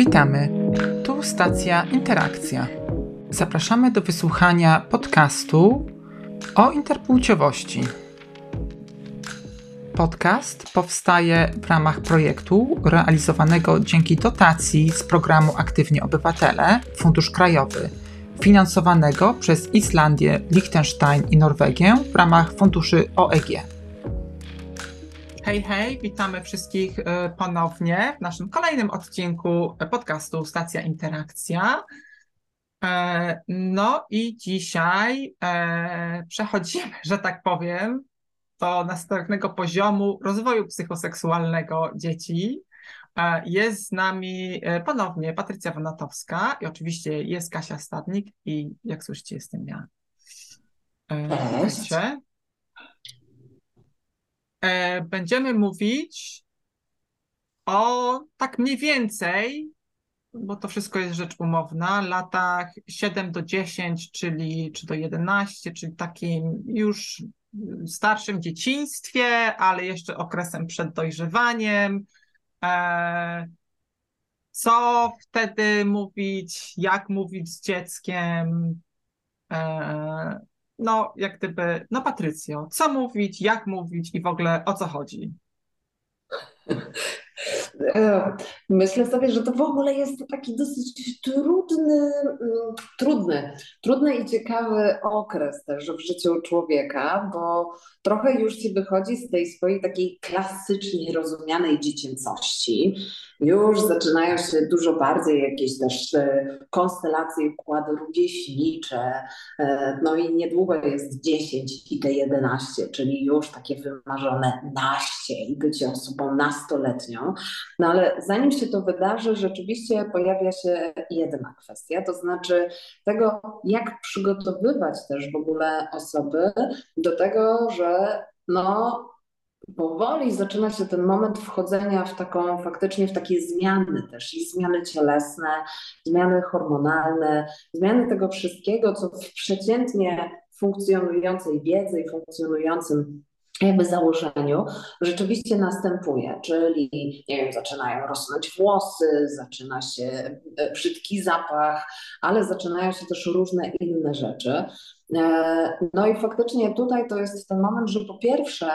Witamy. Tu stacja Interakcja. Zapraszamy do wysłuchania podcastu o interpłciowości. Podcast powstaje w ramach projektu realizowanego dzięki dotacji z programu Aktywni Obywatele Fundusz Krajowy, finansowanego przez Islandię, Liechtenstein i Norwegię w ramach funduszy OEG. Hej, hej, witamy wszystkich e, ponownie w naszym kolejnym odcinku podcastu Stacja Interakcja. E, no i dzisiaj e, przechodzimy, że tak powiem, do następnego poziomu rozwoju psychoseksualnego dzieci. Jest z nami ponownie Patrycja Wonatowska i oczywiście jest Kasia Stadnik i jak słyszycie jestem ja. Cześć. E, będziemy mówić o tak mniej więcej, bo to wszystko jest rzecz umowna, latach 7 do 10, czyli czy do 11, czyli takim już starszym dzieciństwie, ale jeszcze okresem przed dojrzewaniem. E, co wtedy mówić, jak mówić z dzieckiem, e, no jak gdyby, no Patrycjo, co mówić, jak mówić i w ogóle o co chodzi? Myślę sobie, że to w ogóle jest taki dosyć trudny, mm, trudny, trudny i ciekawy okres też w życiu człowieka, bo trochę już ci wychodzi z tej swojej takiej klasycznie rozumianej dziecięcości. Już zaczynają się dużo bardziej jakieś też e, konstelacje, układy rówieśnicze, e, no i niedługo jest 10 i te 11, czyli już takie wymarzone naście i bycie osobą nastoletnią. No ale zanim się to wydarzy, rzeczywiście pojawia się jedna kwestia, to znaczy tego, jak przygotowywać też w ogóle osoby do tego, że no, powoli zaczyna się ten moment wchodzenia w taką, faktycznie w takie zmiany też i zmiany cielesne, zmiany hormonalne, zmiany tego wszystkiego, co w przeciętnie funkcjonującej wiedzy i funkcjonującym jakby założeniu rzeczywiście następuje, czyli nie wiem, zaczynają rosnąć włosy, zaczyna się e, brzydki zapach, ale zaczynają się też różne inne rzeczy. E, no i faktycznie tutaj to jest ten moment, że po pierwsze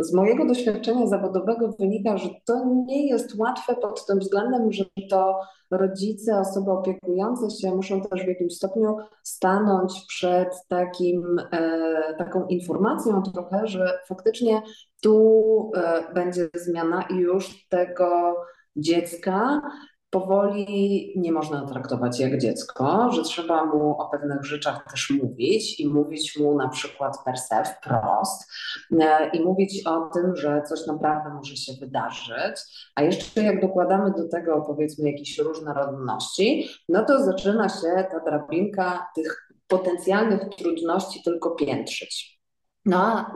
z mojego doświadczenia zawodowego wynika, że to nie jest łatwe pod tym względem, że to rodzice, osoby opiekujące się muszą też w jakimś stopniu stanąć przed takim, e, taką informacją trochę, że faktycznie tu e, będzie zmiana i już tego dziecka powoli nie można traktować jak dziecko, że trzeba mu o pewnych rzeczach też mówić i mówić mu na przykład per se wprost e, i mówić o tym, że coś naprawdę może się wydarzyć, a jeszcze jak dokładamy do tego powiedzmy jakieś różnorodności, no to zaczyna się ta drabinka tych potencjalnych trudności tylko piętrzyć. No,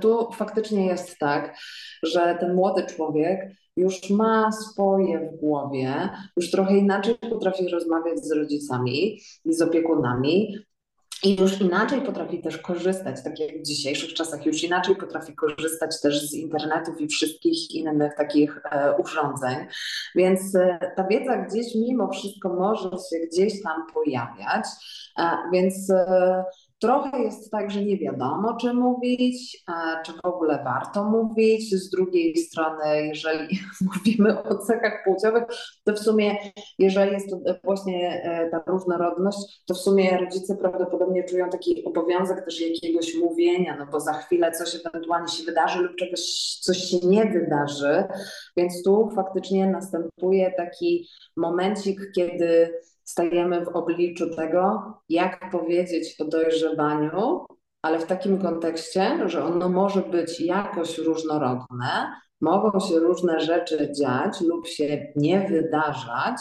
tu faktycznie jest tak, że ten młody człowiek już ma swoje w głowie, już trochę inaczej potrafi rozmawiać z rodzicami i z opiekunami, i już inaczej potrafi też korzystać, tak jak w dzisiejszych czasach, już inaczej potrafi korzystać też z internetów i wszystkich innych takich e, urządzeń. Więc e, ta wiedza gdzieś mimo wszystko może się gdzieś tam pojawiać. E, więc e, Trochę jest tak, że nie wiadomo, czy mówić, czy w ogóle warto mówić. Z drugiej strony, jeżeli mówimy o cechach płciowych, to w sumie, jeżeli jest to właśnie e, ta różnorodność, to w sumie rodzice prawdopodobnie czują taki obowiązek też jakiegoś mówienia, no bo za chwilę coś ewentualnie się wydarzy lub czegoś, coś się nie wydarzy. Więc tu faktycznie następuje taki momencik, kiedy stajemy w obliczu tego, jak powiedzieć o dojrzewaniu, ale w takim kontekście, że ono może być jakoś różnorodne, mogą się różne rzeczy dziać lub się nie wydarzać.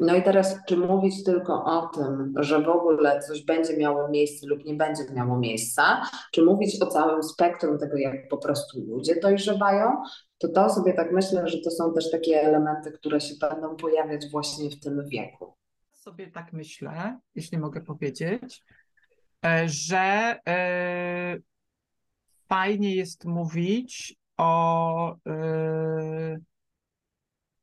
No i teraz, czy mówić tylko o tym, że w ogóle coś będzie miało miejsce lub nie będzie miało miejsca, czy mówić o całym spektrum tego, jak po prostu ludzie dojrzewają, to to sobie tak myślę, że to są też takie elementy, które się będą pojawiać właśnie w tym wieku sobie tak myślę, jeśli mogę powiedzieć, e, że e, fajnie jest mówić o, e,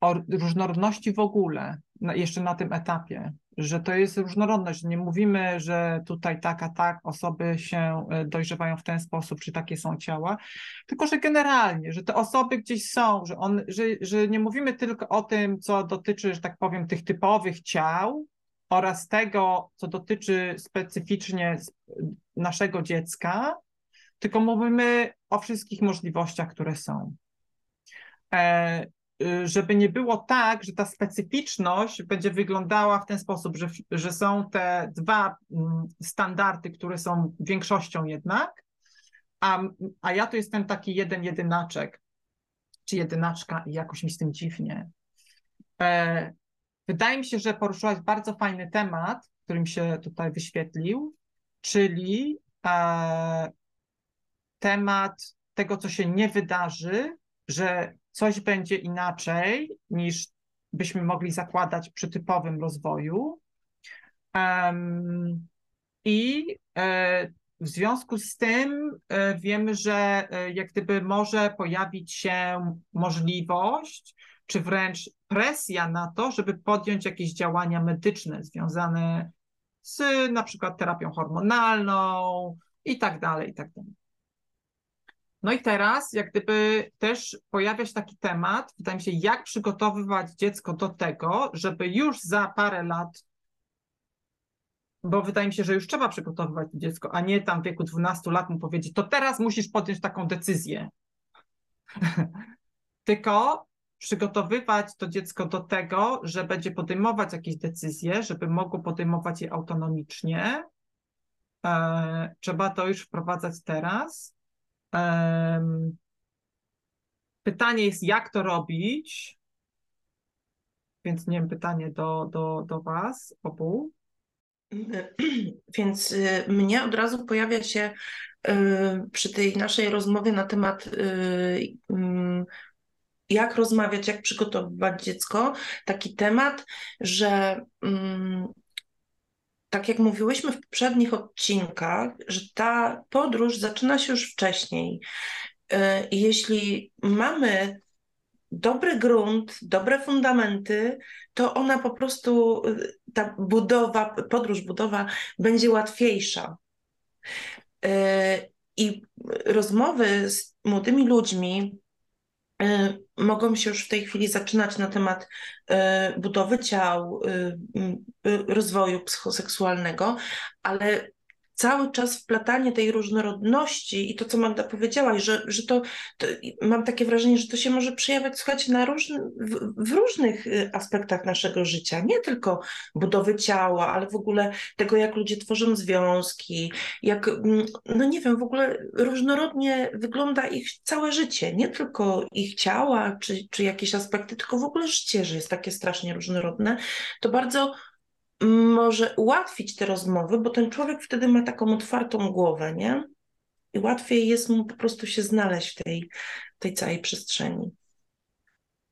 o różnorodności w ogóle, jeszcze na tym etapie, że to jest różnorodność. Nie mówimy, że tutaj tak, a tak osoby się e, dojrzewają w ten sposób, czy takie są ciała, tylko że generalnie, że te osoby gdzieś są, że, on, że, że nie mówimy tylko o tym, co dotyczy, że tak powiem, tych typowych ciał oraz tego, co dotyczy specyficznie naszego dziecka, tylko mówimy o wszystkich możliwościach, które są. Y, żeby nie było tak, że ta specyficzność będzie wyglądała w ten sposób, że, że są te dwa mm, standardy, które są większością jednak, a, a ja tu jestem taki jeden jedynaczek, czy jedynaczka i jakoś mi z tym dziwnie. E, wydaje mi się, że poruszyłaś bardzo fajny temat, który mi się tutaj wyświetlił, czyli e, temat tego, co się nie wydarzy, że coś będzie inaczej niż byśmy mogli zakładać przy typowym rozwoju. I e, w związku z tym e, wiemy, że e, jak gdyby może pojawić się możliwość, czy wręcz presja na to, żeby podjąć jakieś działania medyczne związane z na przykład terapią hormonalną i tak dalej, i tak dalej. No i teraz, jak gdyby też pojawia się taki temat, wydaje mi się, jak przygotowywać dziecko do tego, żeby już za parę lat, bo wydaje mi się, że już trzeba przygotowywać to dziecko, a nie tam w wieku 12 lat mu powiedzieć, to teraz musisz podjąć taką decyzję. Tylko przygotowywać to dziecko do tego, że będzie podejmować jakieś decyzje, żeby mogło podejmować je autonomicznie. E, trzeba to już wprowadzać teraz Pytanie jest, jak to robić? Więc nie wiem, pytanie do, do, do Was obu. Więc y, mnie od razu pojawia się y, przy tej naszej rozmowie na temat y, mm, jak rozmawiać, jak przygotowywać dziecko, taki temat, że mm, tak jak mówiłyśmy w poprzednich odcinkach, że ta podróż zaczyna się już wcześniej. E, jeśli mamy dobry grunt, dobre fundamenty, to ona po prostu, e, ta budowa, podróż, budowa będzie łatwiejsza. E, I rozmowy z młodymi ludźmi mogą się już w tej chwili zaczynać na temat y, budowy ciał, y, rozwoju psychoseksualnego, ale cały czas wplatanie tej różnorodności i to, co Magda powiedziałaś, że, że to, to mam takie wrażenie, że to się może przejawiać, słuchajcie, na różny, w, w, różnych y, aspektach naszego życia, nie tylko budowy ciała, ale w ogóle tego, jak ludzie tworzą związki, jak, mm, no nie wiem, w ogóle różnorodnie wygląda ich całe życie, nie tylko ich ciała, czy, czy jakieś aspekty, tylko w ogóle życie, że jest takie strasznie różnorodne, to bardzo może ułatwić te rozmowy, bo ten człowiek wtedy ma taką otwartą głowę, nie? I łatwiej jest mu po prostu się znaleźć w tej, tej całej przestrzeni.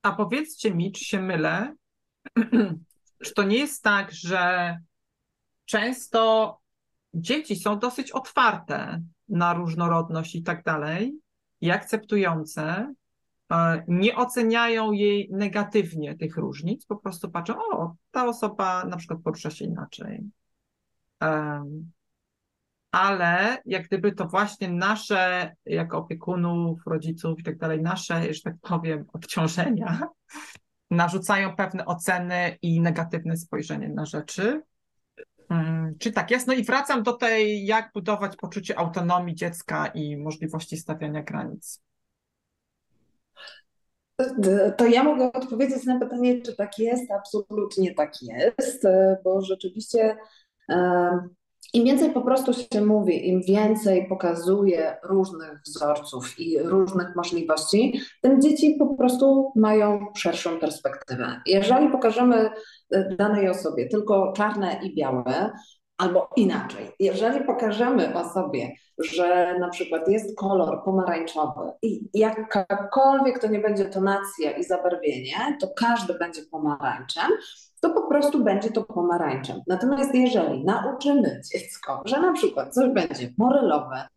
A powiedzcie mi, czy się mylę, czy to nie jest tak, że często dzieci są dosyć otwarte na różnorodność i tak dalej, i akceptujące, nie oceniają jej negatywnie tych różnic, po prostu patrzą, o, ta osoba na przykład porusza się inaczej. Ale jak gdyby to właśnie nasze, jako opiekunów, rodziców i tak dalej, nasze, że tak powiem, obciążenia narzucają pewne oceny i negatywne spojrzenie na rzeczy. Mm, czy tak jest? No i wracam do tej, jak budować poczucie autonomii dziecka i możliwości stawiania granic. To ja mogę odpowiedzieć na pytanie, czy tak jest. Absolutnie tak jest, bo rzeczywiście im więcej po prostu się mówi, im więcej pokazuje różnych wzorców i różnych możliwości, tym dzieci po prostu mają szerszą perspektywę. Jeżeli pokażemy danej osobie tylko czarne i białe, Albo inaczej, jeżeli pokażemy osobie, że na przykład jest kolor pomarańczowy i jakakolwiek to nie będzie tonacja i zabarwienie, to każdy będzie pomarańczem, to po prostu będzie to pomarańczem. Natomiast jeżeli nauczymy dziecko, że na przykład coś będzie morelowe,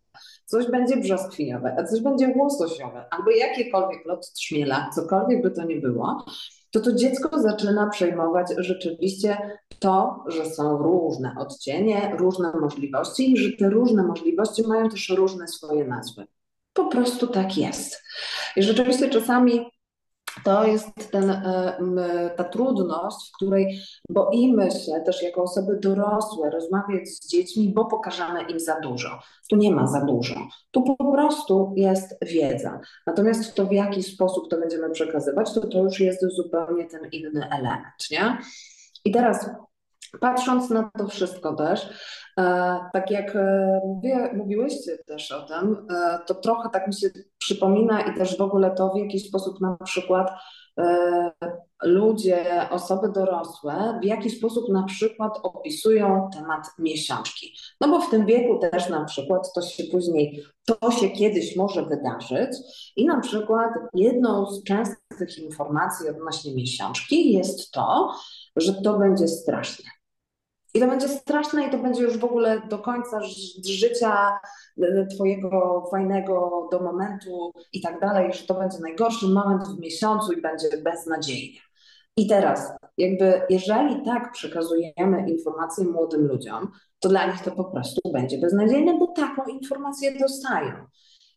coś będzie brzoskwiniowe, a coś będzie łososiowe, albo jakiekolwiek lot trzmiela, cokolwiek by to nie było, to to dziecko zaczyna przejmować rzeczywiście to, że są różne odcienie, różne możliwości i że te różne możliwości mają też różne swoje nazwy. Po prostu tak jest. I rzeczywiście czasami to jest ten, e, ta trudność, w której boimy się też jako osoby dorosłe rozmawiać z dziećmi, bo pokażemy im za dużo. Tu nie ma za dużo. Tu po prostu jest wiedza. Natomiast to, w jaki sposób to będziemy przekazywać, to to już jest zupełnie ten inny element. Nie? I teraz Patrząc na to wszystko też, tak jak e, mówię, mówiłyście też o tym, e, to trochę tak mi się przypomina i też w ogóle to w jakiś sposób na przykład ludzie, osoby dorosłe w jaki sposób na przykład opisują temat miesiączki. No bo w tym wieku też na przykład to się później, to się kiedyś może wydarzyć i na przykład jedną z częstych informacji odnośnie miesiączki jest to, że to będzie straszne i to będzie straszne i to będzie już w ogóle do końca życia e, twojego fajnego do momentu i tak dalej, że to będzie najgorszy moment w miesiącu i będzie beznadziejnie. I teraz, jakby jeżeli tak przekazujemy informacje młodym ludziom, to dla nich to po prostu będzie beznadziejne, bo taką informację dostają.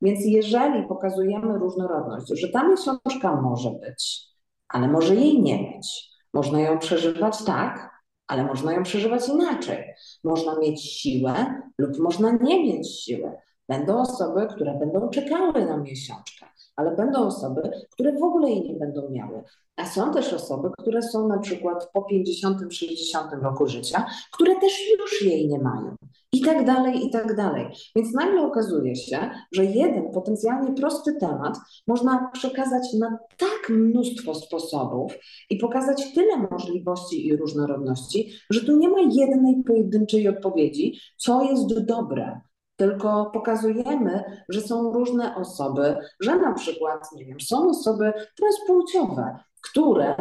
Więc jeżeli pokazujemy różnorodność, że ta miesiączka może być, ale może jej nie być, można ją przeżywać tak, ale można ją przeżywać inaczej. Można mieć siłę lub można nie mieć siły. Będą osoby, które będą czekały na miesiączkę, ale będą osoby, które w ogóle jej nie będą miały. A są też osoby, które są na przykład po 50-60 roku życia, które też już jej nie mają. I tak dalej, i tak dalej. Więc nagle okazuje się, że jeden potencjalnie prosty temat można przekazać na tak mnóstwo sposobów i pokazać tyle możliwości i różnorodności, że tu nie ma jednej pojedynczej odpowiedzi, co jest dobre tylko pokazujemy, że są różne osoby, że na przykład, nie wiem, są osoby transpłciowe, które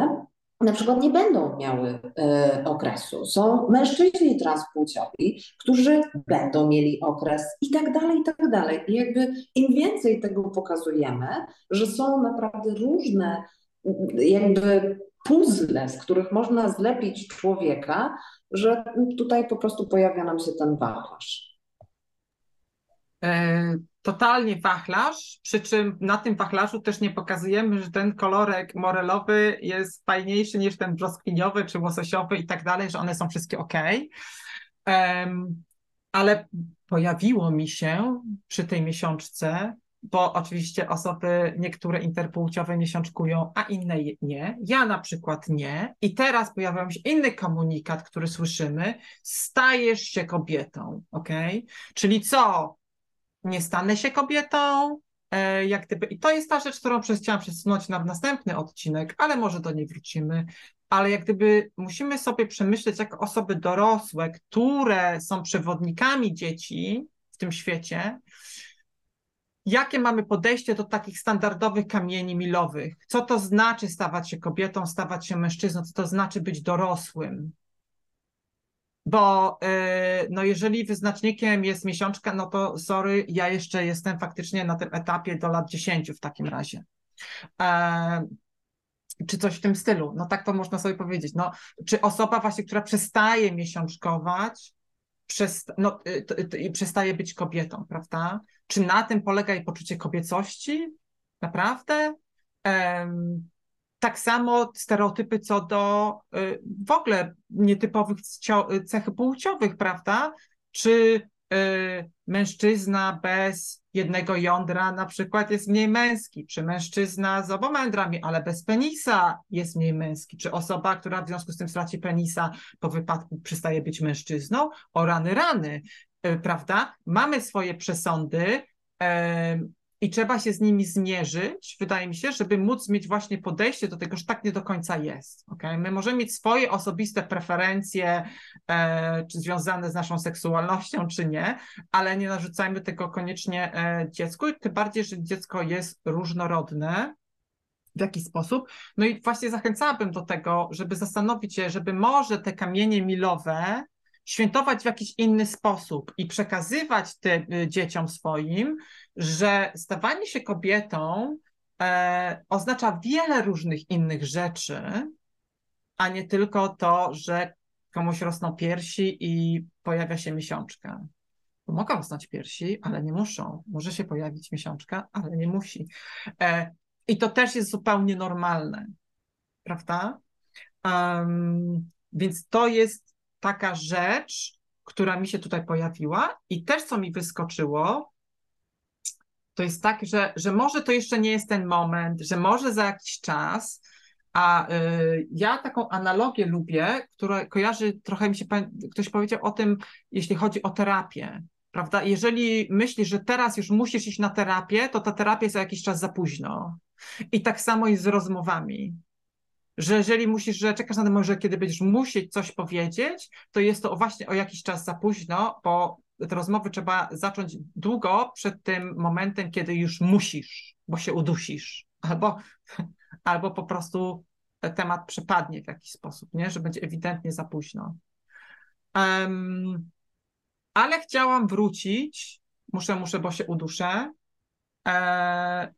na przykład nie będą miały e, okresu. Są mężczyźni transpłciowi, którzy będą mieli okres i tak dalej, i tak dalej. I jakby im więcej tego pokazujemy, że są naprawdę różne jakby puzzle, z których można zlepić człowieka, że tutaj po prostu pojawia nam się ten wachlarz. E, totalnie wachlarz, przy czym na tym wachlarzu też nie pokazujemy, że ten kolorek morelowy jest fajniejszy niż ten brzoskwiniowy czy łososiowy i tak dalej, że one są wszystkie ok. Um, ale pojawiło mi się przy tej miesiączce, bo oczywiście osoby niektóre interpłciowe miesiączkują, a inne nie. Ja na przykład nie. I teraz pojawił się inny komunikat, który słyszymy: stajesz się kobietą, ok? Czyli co? Nie stanę się kobietą, e, jak gdyby, i to jest ta rzecz, którą chciałam przesunąć na następny odcinek, ale może do niej wrócimy. Ale jak gdyby musimy sobie przemyśleć, jako osoby dorosłe, które są przewodnikami dzieci w tym świecie, jakie mamy podejście do takich standardowych kamieni milowych. Co to znaczy stawać się kobietą, stawać się mężczyzną, co to znaczy być dorosłym, bo y, no jeżeli wyznacznikiem jest miesiączka, no to sorry, ja jeszcze jestem faktycznie na tym etapie do lat 10 w takim razie. E, czy coś w tym stylu. No tak to można sobie powiedzieć. No, czy osoba właśnie, która przestaje miesiączkować, przest, no, y, przestaje być kobietą, prawda? Czy na tym polega jej poczucie kobiecości? Naprawdę? Tak samo stereotypy co do y, w ogóle nietypowych cech płciowych, prawda? Czy y, mężczyzna bez jednego jądra na przykład jest mniej męski, czy mężczyzna z oboma jądrami, ale bez penisa jest mniej męski, czy osoba, która w związku z tym straci penisa po wypadku przestaje być mężczyzną, o rany, rany, y, prawda? Mamy swoje przesądy, i trzeba się z nimi zmierzyć, wydaje mi się, żeby móc mieć właśnie podejście do tego, że tak nie do końca jest. Okay? My możemy mieć swoje osobiste preferencje, e, czy związane z naszą seksualnością, czy nie, ale nie narzucajmy tego koniecznie e, dziecku, tym bardziej, że dziecko jest różnorodne. W jaki sposób? No i właśnie zachęcałabym do tego, żeby zastanowić się, żeby może te kamienie milowe świętować w jakiś inny sposób i przekazywać y, dzieciom swoim, że stawanie się kobietą e, oznacza wiele różnych innych rzeczy, a nie tylko to, że komuś rosną piersi i pojawia się miesiączka. Bo mogą rosnąć piersi, ale nie muszą. Może się pojawić miesiączka, ale nie musi. E, I to też jest zupełnie normalne, prawda? Um, więc to jest taka rzecz, która mi się tutaj pojawiła i też co mi wyskoczyło, to jest tak, że, że może to jeszcze nie jest ten moment, że może za jakiś czas, a y, ja taką analogię lubię, która kojarzy, trochę mi się, ktoś powiedział o tym, jeśli chodzi o terapię, prawda? Jeżeli myślisz, że teraz już musisz iść na terapię, to ta terapia jest za jakiś czas za późno. I tak samo jest z rozmowami że jeżeli musisz, że czekasz na ten moment, że kiedy będziesz musieć coś powiedzieć, to jest to właśnie o jakiś czas za późno, bo te rozmowy trzeba zacząć długo przed tym momentem, kiedy już musisz, bo się udusisz, albo, albo po prostu temat przepadnie w jakiś sposób, nie? że będzie ewidentnie za późno. Um, ale chciałam wrócić, muszę, muszę, bo się uduszę, e,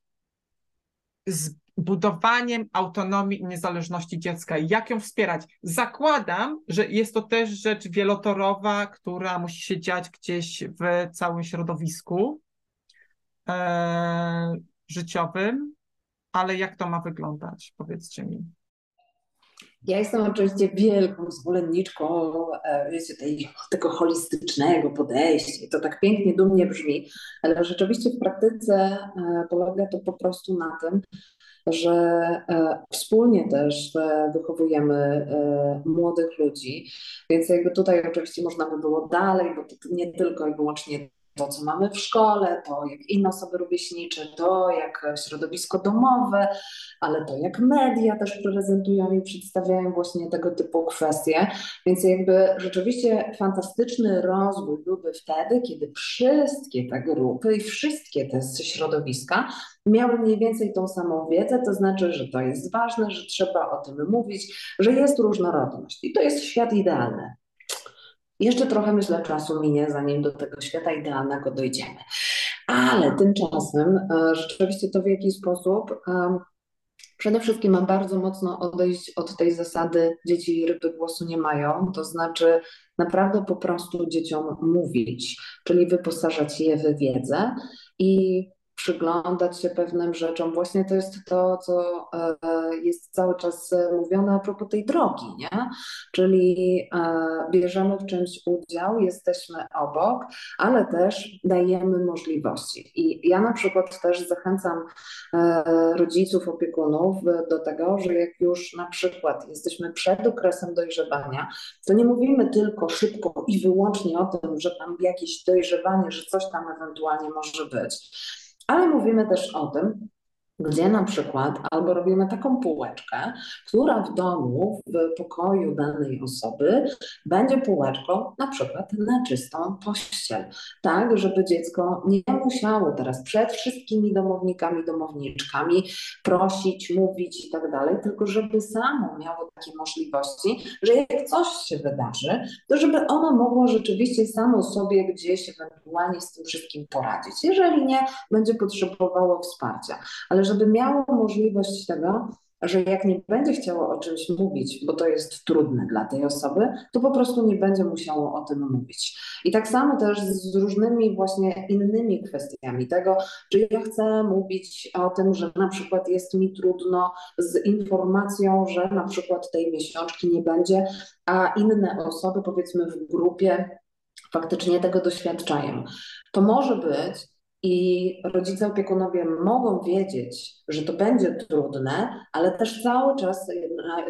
z budowaniem autonomii i niezależności dziecka. Jak ją wspierać? Zakładam, że jest to też rzecz wielotorowa, która musi się dziać gdzieś w całym środowisku e, życiowym, ale jak to ma wyglądać? Powiedzcie mi. Ja jestem oczywiście wielką zwolenniczką e, wiecie, tej, tego holistycznego podejścia. To tak pięknie, dumnie brzmi, ale rzeczywiście w praktyce e, polega to po prostu na tym, że e, wspólnie też wychowujemy młodych ludzi, więc jakby tutaj oczywiście można by było dalej, bo nie tylko i wyłącznie to, co mamy w szkole, to jak inne osoby rówieśnicze, to jak środowisko domowe, ale to jak media też prezentują i przedstawiają właśnie tego typu kwestie. Więc jakby rzeczywiście fantastyczny rozwój byłby wtedy, kiedy wszystkie te grupy i wszystkie te środowiska miały mniej więcej tą samą wiedzę, to znaczy, że to jest ważne, że trzeba o tym mówić, że jest różnorodność i to jest świat idealny. Jeszcze trochę myślę czasu minie, zanim do tego świata idealnego dojdziemy. Ale tymczasem e, rzeczywiście to w jaki sposób e, Przede wszystkim mam bardzo mocno odejść od tej zasady dzieci ryby głosu nie mają, to znaczy naprawdę po prostu dzieciom mówić, czyli wyposażać je w wiedzę i przyglądać się pewnym rzeczom. Właśnie to jest to, co e, jest cały czas mówione a propos tej drogi, nie? Czyli e, bierzemy w czymś udział, jesteśmy obok, ale też dajemy możliwości. I ja na przykład też zachęcam e, rodziców, opiekunów do tego, że jak już na przykład jesteśmy przed okresem dojrzewania, to nie mówimy tylko szybko i wyłącznie o tym, że tam jakieś dojrzewanie, że coś tam ewentualnie może być ale mówimy też o tym, gdzie na przykład albo robimy taką półeczkę, która w domu, w pokoju danej osoby będzie półeczką na przykład na czystą pościel, tak, żeby dziecko nie musiało teraz przed wszystkimi domownikami, domowniczkami prosić, mówić i tak dalej, tylko żeby samo miało takie możliwości, że jak coś się wydarzy, to żeby ono mogło rzeczywiście samo sobie gdzieś ewentualnie z tym wszystkim poradzić. Jeżeli nie, będzie potrzebowało wsparcia, ale żeby miało możliwość tego, że jak nie będzie chciało o czymś mówić, bo to jest trudne dla tej osoby, to po prostu nie będzie musiało o tym mówić. I tak samo też z różnymi właśnie innymi kwestiami tego, czy ja chcę mówić o tym, że na przykład jest mi trudno z informacją, że na przykład tej miesiączki nie będzie, a inne osoby powiedzmy w grupie faktycznie tego doświadczają. To może być, i rodzice, opiekunowie mogą wiedzieć, że to będzie trudne, ale też cały czas,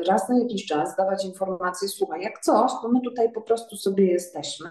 raz na jakiś czas dawać informacje, słuchaj, jak coś, to my tutaj po prostu sobie jesteśmy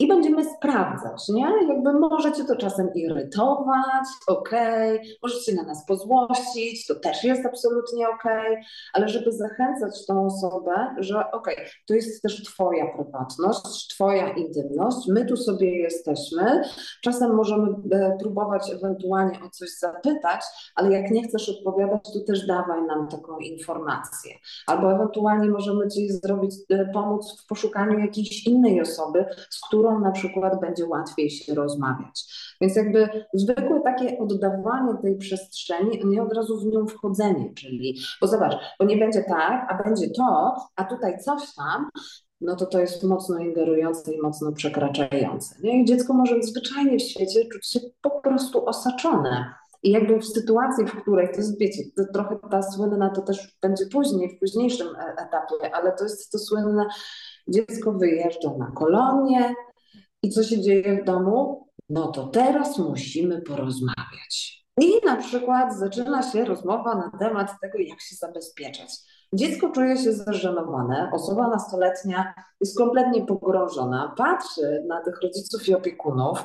i będziemy sprawdzać, nie? Jakby możecie to czasem irytować, okej, okay. możecie na nas pozłościć, to też jest absolutnie okej, okay. ale żeby zachęcać tą osobę, że okej, okay, to jest też Twoja prywatność, Twoja intymność, my tu sobie jesteśmy, czasem możemy e, próbować ewentualnie o coś zapytać, ale jak nie chcesz odpowiadać, to też dawaj nam taką informację. Albo ewentualnie możemy Ci zrobić, e, pomóc w poszukaniu jakiejś innej osoby, z którą którą na przykład będzie łatwiej się rozmawiać. Więc jakby zwykłe takie oddawanie tej przestrzeni, a nie od razu w nią wchodzenie, czyli, bo zobacz, bo nie będzie tak, a będzie to, a tutaj coś tam, no to to jest mocno ingerujące i mocno przekraczające. Nie? I dziecko może zwyczajnie w świecie czuć się po prostu osaczone. I jakby w sytuacji, w której, to jest, wiecie, to trochę ta słynna, to też będzie później, w późniejszym e, etapie, ale to jest to słynne, dziecko wyjeżdża na kolonie i co się dzieje w domu? No to teraz musimy porozmawiać. I na przykład zaczyna się rozmowa na temat tego, jak się zabezpieczać. Dziecko czuje się zażenowane, osoba nastoletnia jest kompletnie pogrążona, patrzy na tych rodziców i opiekunów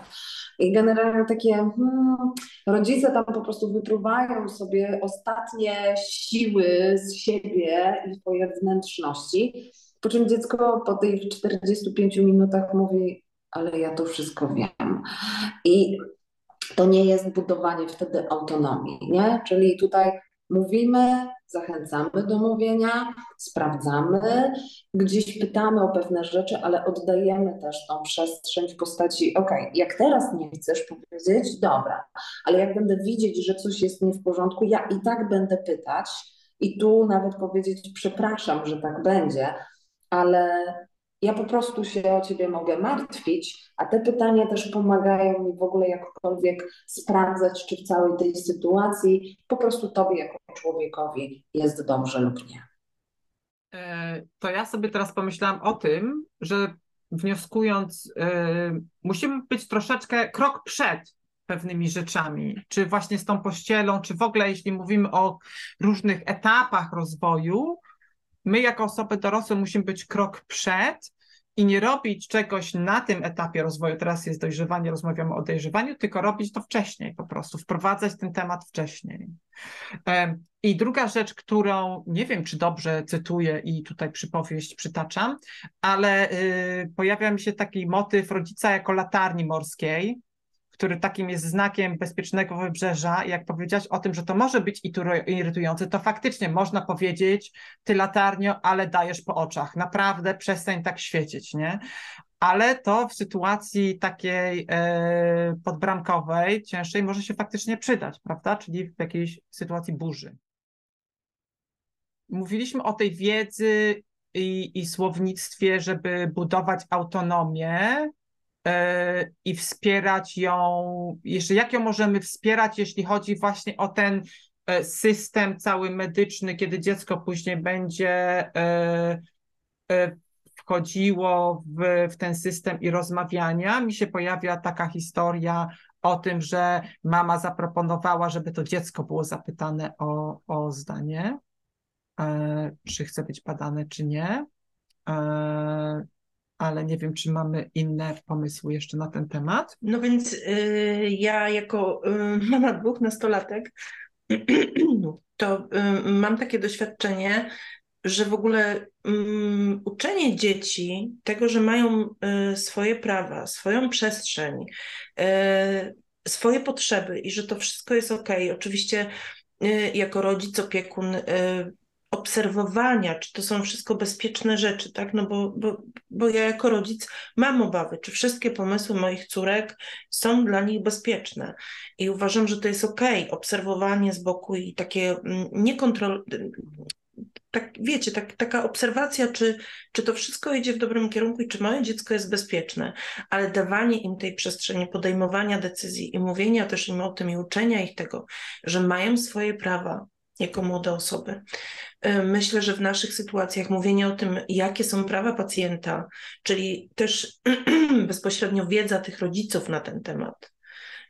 i generalnie takie hmm, rodzice tam po prostu wypruwają sobie ostatnie siły z siebie i swoje wnętrzności, po czym dziecko po tych 45 minutach mówi, ale ja to wszystko wiem. I to nie jest budowanie wtedy autonomii, nie? Czyli tutaj mówimy, zachęcamy do mówienia, sprawdzamy, gdzieś pytamy o pewne rzeczy, ale oddajemy też tą przestrzeń w postaci, ok, jak teraz nie chcesz powiedzieć, dobra, ale jak będę widzieć, że coś jest nie w porządku, ja i tak będę pytać i tu nawet powiedzieć, przepraszam, że tak będzie, ale ja po prostu się o ciebie mogę martwić, a te pytania też pomagają mi w ogóle jakkolwiek sprawdzać, czy w całej tej sytuacji po prostu tobie jako człowiekowi jest dobrze lub nie. E, to ja sobie teraz pomyślałam o tym, że wnioskując, yy, musimy być troszeczkę krok przed pewnymi rzeczami, czy właśnie z tą pościelą, czy w ogóle jeśli mówimy o różnych etapach rozwoju, my jako osoby dorosłe musimy być krok przed i nie robić czegoś na tym etapie rozwoju, teraz jest dojrzewanie, rozmawiamy o dojrzewaniu, tylko robić to wcześniej po prostu, wprowadzać ten temat wcześniej. I druga rzecz, którą nie wiem, czy dobrze cytuję i tutaj przypowieść przytaczam, ale y, pojawia mi się taki motyw rodzica jako latarni morskiej, który takim jest znakiem bezpiecznego wybrzeża, jak powiedziałaś o tym, że to może być irytujące, to faktycznie można powiedzieć, ty latarnio, ale dajesz po oczach. Naprawdę przestań tak świecić, nie? Ale to w sytuacji takiej e, podbramkowej, cięższej, może się faktycznie przydać, prawda? Czyli w jakiejś sytuacji burzy. Mówiliśmy o tej wiedzy i, i słownictwie, żeby budować autonomię, i wspierać ją, jeszcze jak ją możemy wspierać, jeśli chodzi właśnie o ten e, system cały medyczny, kiedy dziecko później będzie e, wchodziło w, w ten system i rozmawiania. Mi się pojawia taka historia o tym, że mama zaproponowała, żeby to dziecko było zapytane o, o zdanie, czy chce być badane, czy nie ale nie wiem, czy mamy inne pomysły jeszcze na ten temat. No więc y, ja jako y, mama dwóch nastolatek to y, mam takie doświadczenie, że w ogóle um, uczenie dzieci tego, że mają swoje prawa, swoją przestrzeń, swoje potrzeby i że to wszystko jest ok. Oczywiście jako rodzic, opiekun obserwowania, czy to są wszystko bezpieczne rzeczy, tak? No bo, bo, bo ja jako rodzic mam obawy, czy wszystkie pomysły moich córek są dla nich bezpieczne. I uważam, że to jest ok, obserwowanie z boku i takie mm, niekontrol... Tak, wiecie, tak, taka obserwacja, czy, czy to wszystko idzie w dobrym kierunku i czy moje dziecko jest bezpieczne, ale dawanie im tej przestrzeni, podejmowania decyzji i mówienia też im o tym i uczenia ich tego, że mają swoje prawa, jako młode osoby. E, myślę, że w naszych sytuacjach mówienie o tym, jakie są prawa pacjenta, czyli też bezpośrednio wiedza tych rodziców na ten temat,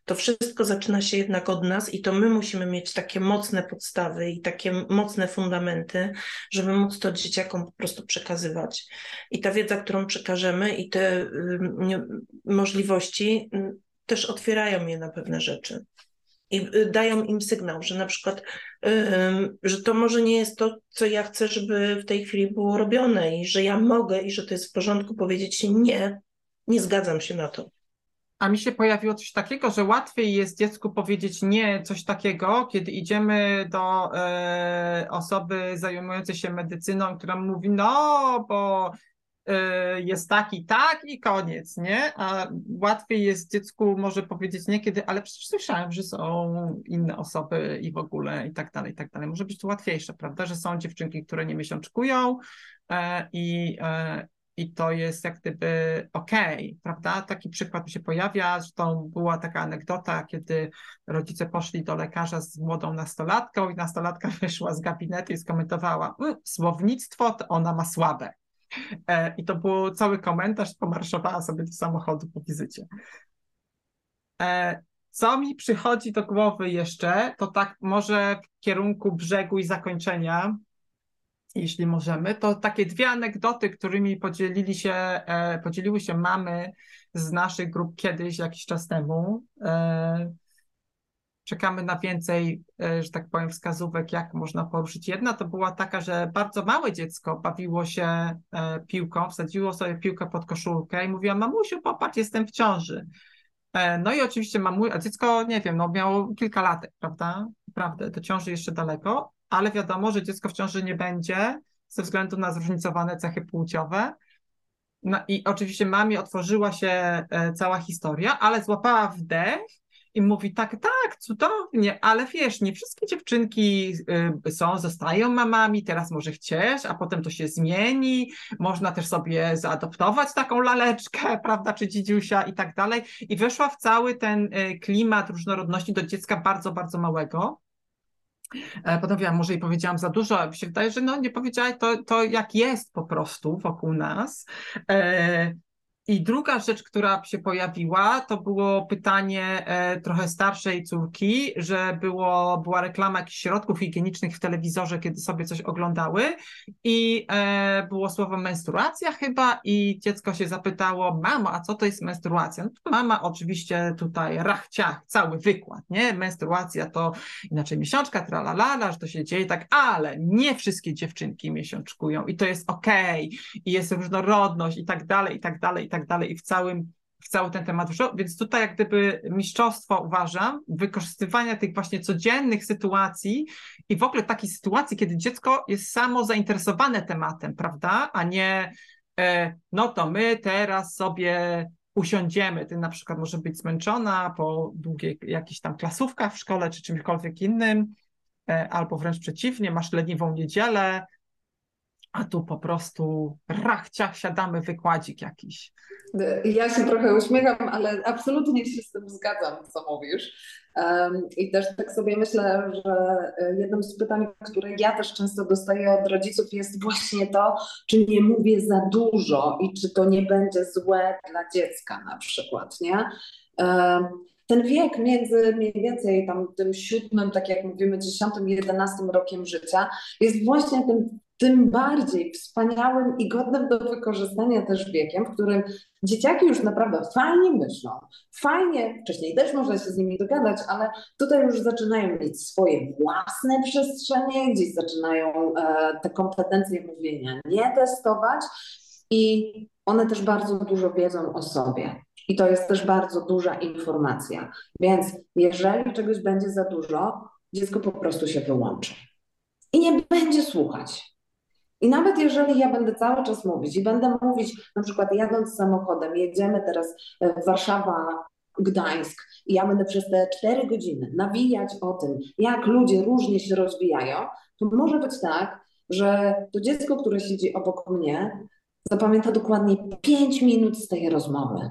to wszystko zaczyna się jednak od nas i to my musimy mieć takie mocne podstawy i takie mocne fundamenty, żeby móc to dzieciakom po prostu przekazywać. I ta wiedza, którą przekażemy i te y, możliwości y, też otwierają je na pewne rzeczy i y, dają im sygnał, że na przykład, że to może nie jest to, co ja chcę, żeby w tej chwili było robione i że ja mogę i że to jest w porządku powiedzieć nie, nie zgadzam się na to. A mi się pojawiło coś takiego, że łatwiej jest dziecku powiedzieć nie, coś takiego, kiedy idziemy do e, osoby zajmującej się medycyną, która mówi, no, bo jest taki, tak i koniec, nie? A łatwiej jest dziecku może powiedzieć niekiedy, ale przecież słyszałem, że są inne osoby i w ogóle i tak dalej, i tak dalej. Może być to łatwiejsze, prawda, że są dziewczynki, które nie miesiączkują e, i, e, i to jest jak gdyby okej, okay, prawda? Taki przykład mi się pojawia, zresztą była taka anegdota, kiedy rodzice poszli do lekarza z młodą nastolatką i nastolatka wyszła z gabinetu i skomentowała, mmm, słownictwo to ona ma słabe. E, I to był cały komentarz, pomarszowała sobie do samochodu po wizycie. E, co mi przychodzi do głowy jeszcze, to tak może w kierunku brzegu i zakończenia, jeśli możemy, to takie dwie anegdoty, którymi podzielili się, e, podzieliły się mamy z naszych grup kiedyś, jakiś czas temu. Czekamy na więcej, e, że tak powiem, wskazówek, jak można poruszyć. Jedna to była taka, że bardzo małe dziecko bawiło się e, piłką, wsadziło sobie piłkę pod koszulkę i mówiła, mamusiu, popatrz, jestem w ciąży. E, no i oczywiście mamu, a dziecko, nie wiem, no miało kilka lat, prawda? Prawda, do ciąży jeszcze daleko, ale wiadomo, że dziecko w ciąży nie będzie ze względu na zróżnicowane cechy płciowe. No i oczywiście mamie otworzyła się cała historia, ale złapała wdech i mówi tak, tak, cudownie, ale wiesz, nie wszystkie dziewczynki y, są, zostają mamami, teraz może chciesz, a potem to się zmieni, można też sobie zaadoptować taką laleczkę, prawda, czy dzidziusia i tak dalej. I weszła w cały ten y, klimat różnorodności do dziecka bardzo, bardzo małego. E, potem wiem, może i powiedziałam za dużo, mi się wydaje, że no nie powiedziałaś to, to jak jest po prostu wokół nas. I druga rzecz, która się pojawiła, to było pytanie e, trochę starszej córki, że było, była reklama jakichś środków higienicznych w telewizorze, kiedy sobie coś oglądały i e, było słowo menstruacja chyba i dziecko się zapytało, mamo, a co to jest menstruacja? No mama oczywiście tutaj rachciach, cały wykład, nie? Menstruacja to inaczej miesiączka, tralalala, że to się dzieje tak, ale nie wszystkie dziewczynki miesiączkują i to jest okej okay, i jest różnorodność i tak dalej, i tak dalej, tak dalej i w całym w cały ten temat więc tutaj jak gdyby mistrzostwo uważam, wykorzystywania tych właśnie codziennych sytuacji i w ogóle takiej sytuacji, kiedy dziecko jest samo zainteresowane tematem, prawda, a nie e, no to my teraz sobie usiądziemy, ty na przykład może być zmęczona po długiej jakichś tam klasówkach w szkole czy czymkolwiek innym, e, albo wręcz przeciwnie, masz leniwą niedzielę, a tu po prostu rachciach siadamy wykładzik jakiś. Ja się trochę uśmiecham, ale absolutnie się z tym zgadzam, co mówisz. I też tak sobie myślę, że e, jednym z pytań, które ja też często dostaję od rodziców jest właśnie to, czy nie mówię za dużo i czy to nie będzie złe dla dziecka na przykład, nie? ten wiek między mniej więcej tam tym siódmym, tak jak mówimy, dziesiątym, jedenastym rokiem życia jest właśnie tym tym bardziej wspaniałym i godnym do wykorzystania też wiekiem, w którym dzieciaki już naprawdę fajnie myślą, fajnie, wcześniej też można się z nimi dogadać, ale tutaj już zaczynają mieć swoje własne przestrzenie, gdzieś zaczynają e, te kompetencje mówienia nie testować i one też bardzo dużo wiedzą o sobie. I to jest też bardzo duża informacja. Więc jeżeli czegoś będzie za dużo, dziecko po prostu się wyłączy i nie będzie słuchać. I nawet jeżeli ja będę cały czas mówić i będę mówić, na przykład jadąc samochodem, jedziemy teraz e, Warszawa, Gdańsk i ja będę przez te cztery godziny nawijać o tym, jak ludzie różnie się rozwijają, to może być tak, że to dziecko, które siedzi obok mnie, zapamięta dokładnie pięć minut z tej rozmowy.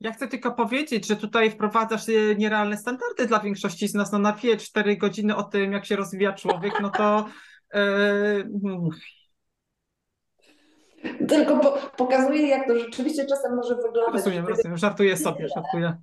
Ja chcę tylko powiedzieć, że tutaj wprowadzasz nierealne standardy dla większości z nas. No na dwie, cztery godziny o tym, jak się rozwija człowiek, no to yy, tylko po, pokazuje, jak to rzeczywiście czasem może wyglądać. Rozumiem, rozumiem. Żartuję sobie, żartuję.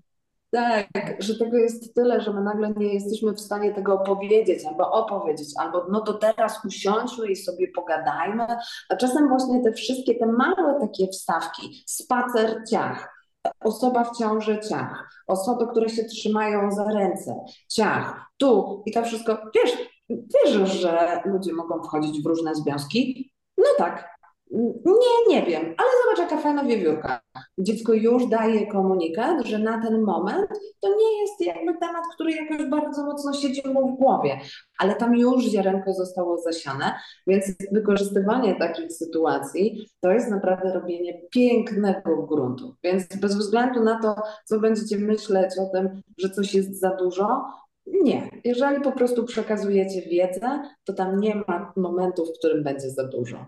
Tak, że tego jest tyle, że my nagle nie jesteśmy w stanie tego opowiedzieć albo opowiedzieć, albo no to teraz usiądźmy i sobie pogadajmy, a czasem właśnie te wszystkie, te małe takie wstawki, spacer ciach, osoba w ciąży ciach, osoby, które się trzymają za ręce, ciach, tu i to wszystko, wiesz, wiesz, że ludzie mogą wchodzić w różne związki? No tak, Nie, nie wiem, ale zobacz jaka fajna wiewiórka. Dziecko już daje komunikat, że na ten moment to nie jest jakby temat, który jakoś bardzo mocno siedzi mu w głowie, ale tam już ziarenko zostało zasiane, więc wykorzystywanie takich sytuacji to jest naprawdę robienie pięknego gruntu. Więc bez względu na to, co będziecie myśleć o tym, że coś jest za dużo, nie. Jeżeli po prostu przekazujecie wiedzę, to tam nie ma momentu, w którym będzie za dużo.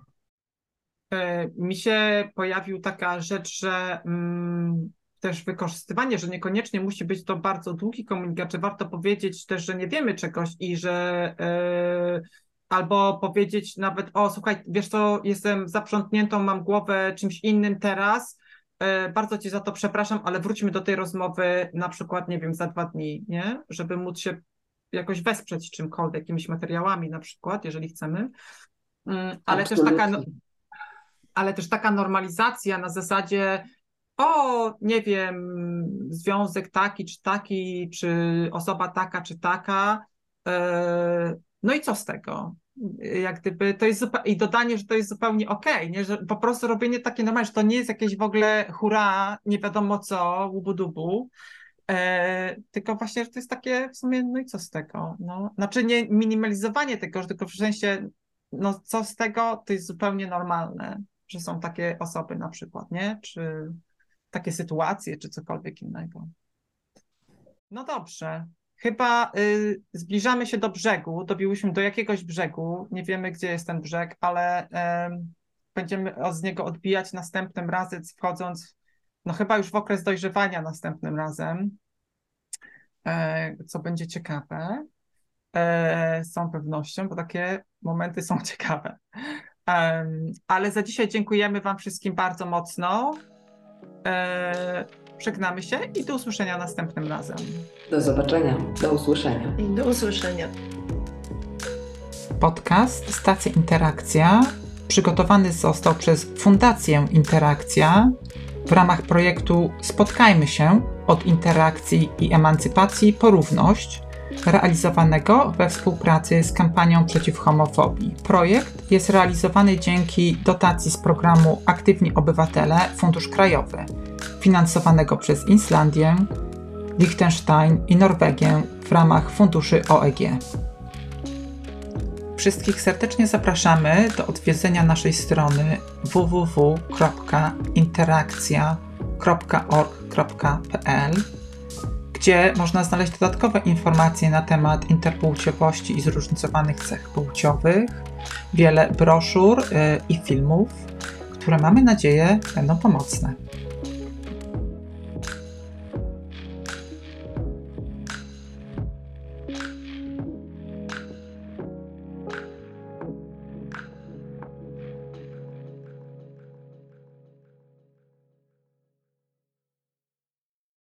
E, mi się pojawił taka rzecz, że mm, też wykorzystywanie, że niekoniecznie musi być to bardzo długi komunikat, czy warto powiedzieć też, że nie wiemy czegoś i że yy, albo powiedzieć nawet, o słuchaj, wiesz co, jestem zaprzątniętą, mam głowę czymś innym teraz, yy, bardzo cię za to przepraszam, ale wróćmy do tej rozmowy na przykład, nie wiem, za dwa dni, nie? Żeby móc się jakoś wesprzeć czymkolwiek, jakimiś materiałami na przykład, jeżeli chcemy. Yy, ale też taka no, ale też taka normalizacja na zasadzie, o, nie wiem, związek taki czy taki, czy osoba taka czy taka, e, no i co z tego? Jak gdyby to jest i dodanie, że to jest zupełnie okej, okay, nie? że po prostu robienie takie normalne, że to nie jest jakieś w ogóle hura, nie wiadomo co, łubu-dubu, e, tylko właśnie, że to jest takie w sumie, no i co z tego? No, znaczy nie minimalizowanie tego, tylko w sensie, no co z tego, to jest zupełnie normalne że są takie osoby na przykład, nie? Czy takie sytuacje, czy cokolwiek innego. No dobrze. Chyba y, zbliżamy się do brzegu. Dobiłyśmy do jakiegoś brzegu. Nie wiemy, gdzie jest ten brzeg, ale y, będziemy z niego odbijać następnym razem, wchodząc, no chyba już w okres dojrzewania następnym razem, y, co będzie ciekawe. E, z całą pewnością, bo takie momenty są ciekawe. Ale za dzisiaj dziękujemy Wam wszystkim bardzo mocno. E, żegnamy się i do usłyszenia następnym razem. Do zobaczenia, do usłyszenia. I do usłyszenia. Podcast Stacja Interakcja przygotowany został przez Fundację Interakcja w ramach projektu Spotkajmy się od interakcji i emancypacji po równość realizowanego we współpracy z kampanią przeciw homofobii. Projekt jest realizowany dzięki dotacji z programu Aktywni Obywatele Fundusz Krajowy, finansowanego przez Islandię, Liechtenstein i Norwegię w ramach funduszy OEG. Wszystkich serdecznie zapraszamy do odwiedzenia naszej strony www.interakcja.org.pl gdzie można znaleźć dodatkowe informacje na temat interpłciowości i zróżnicowanych cech płciowych, wiele broszur y, i filmów, które mamy nadzieję będą pomocne.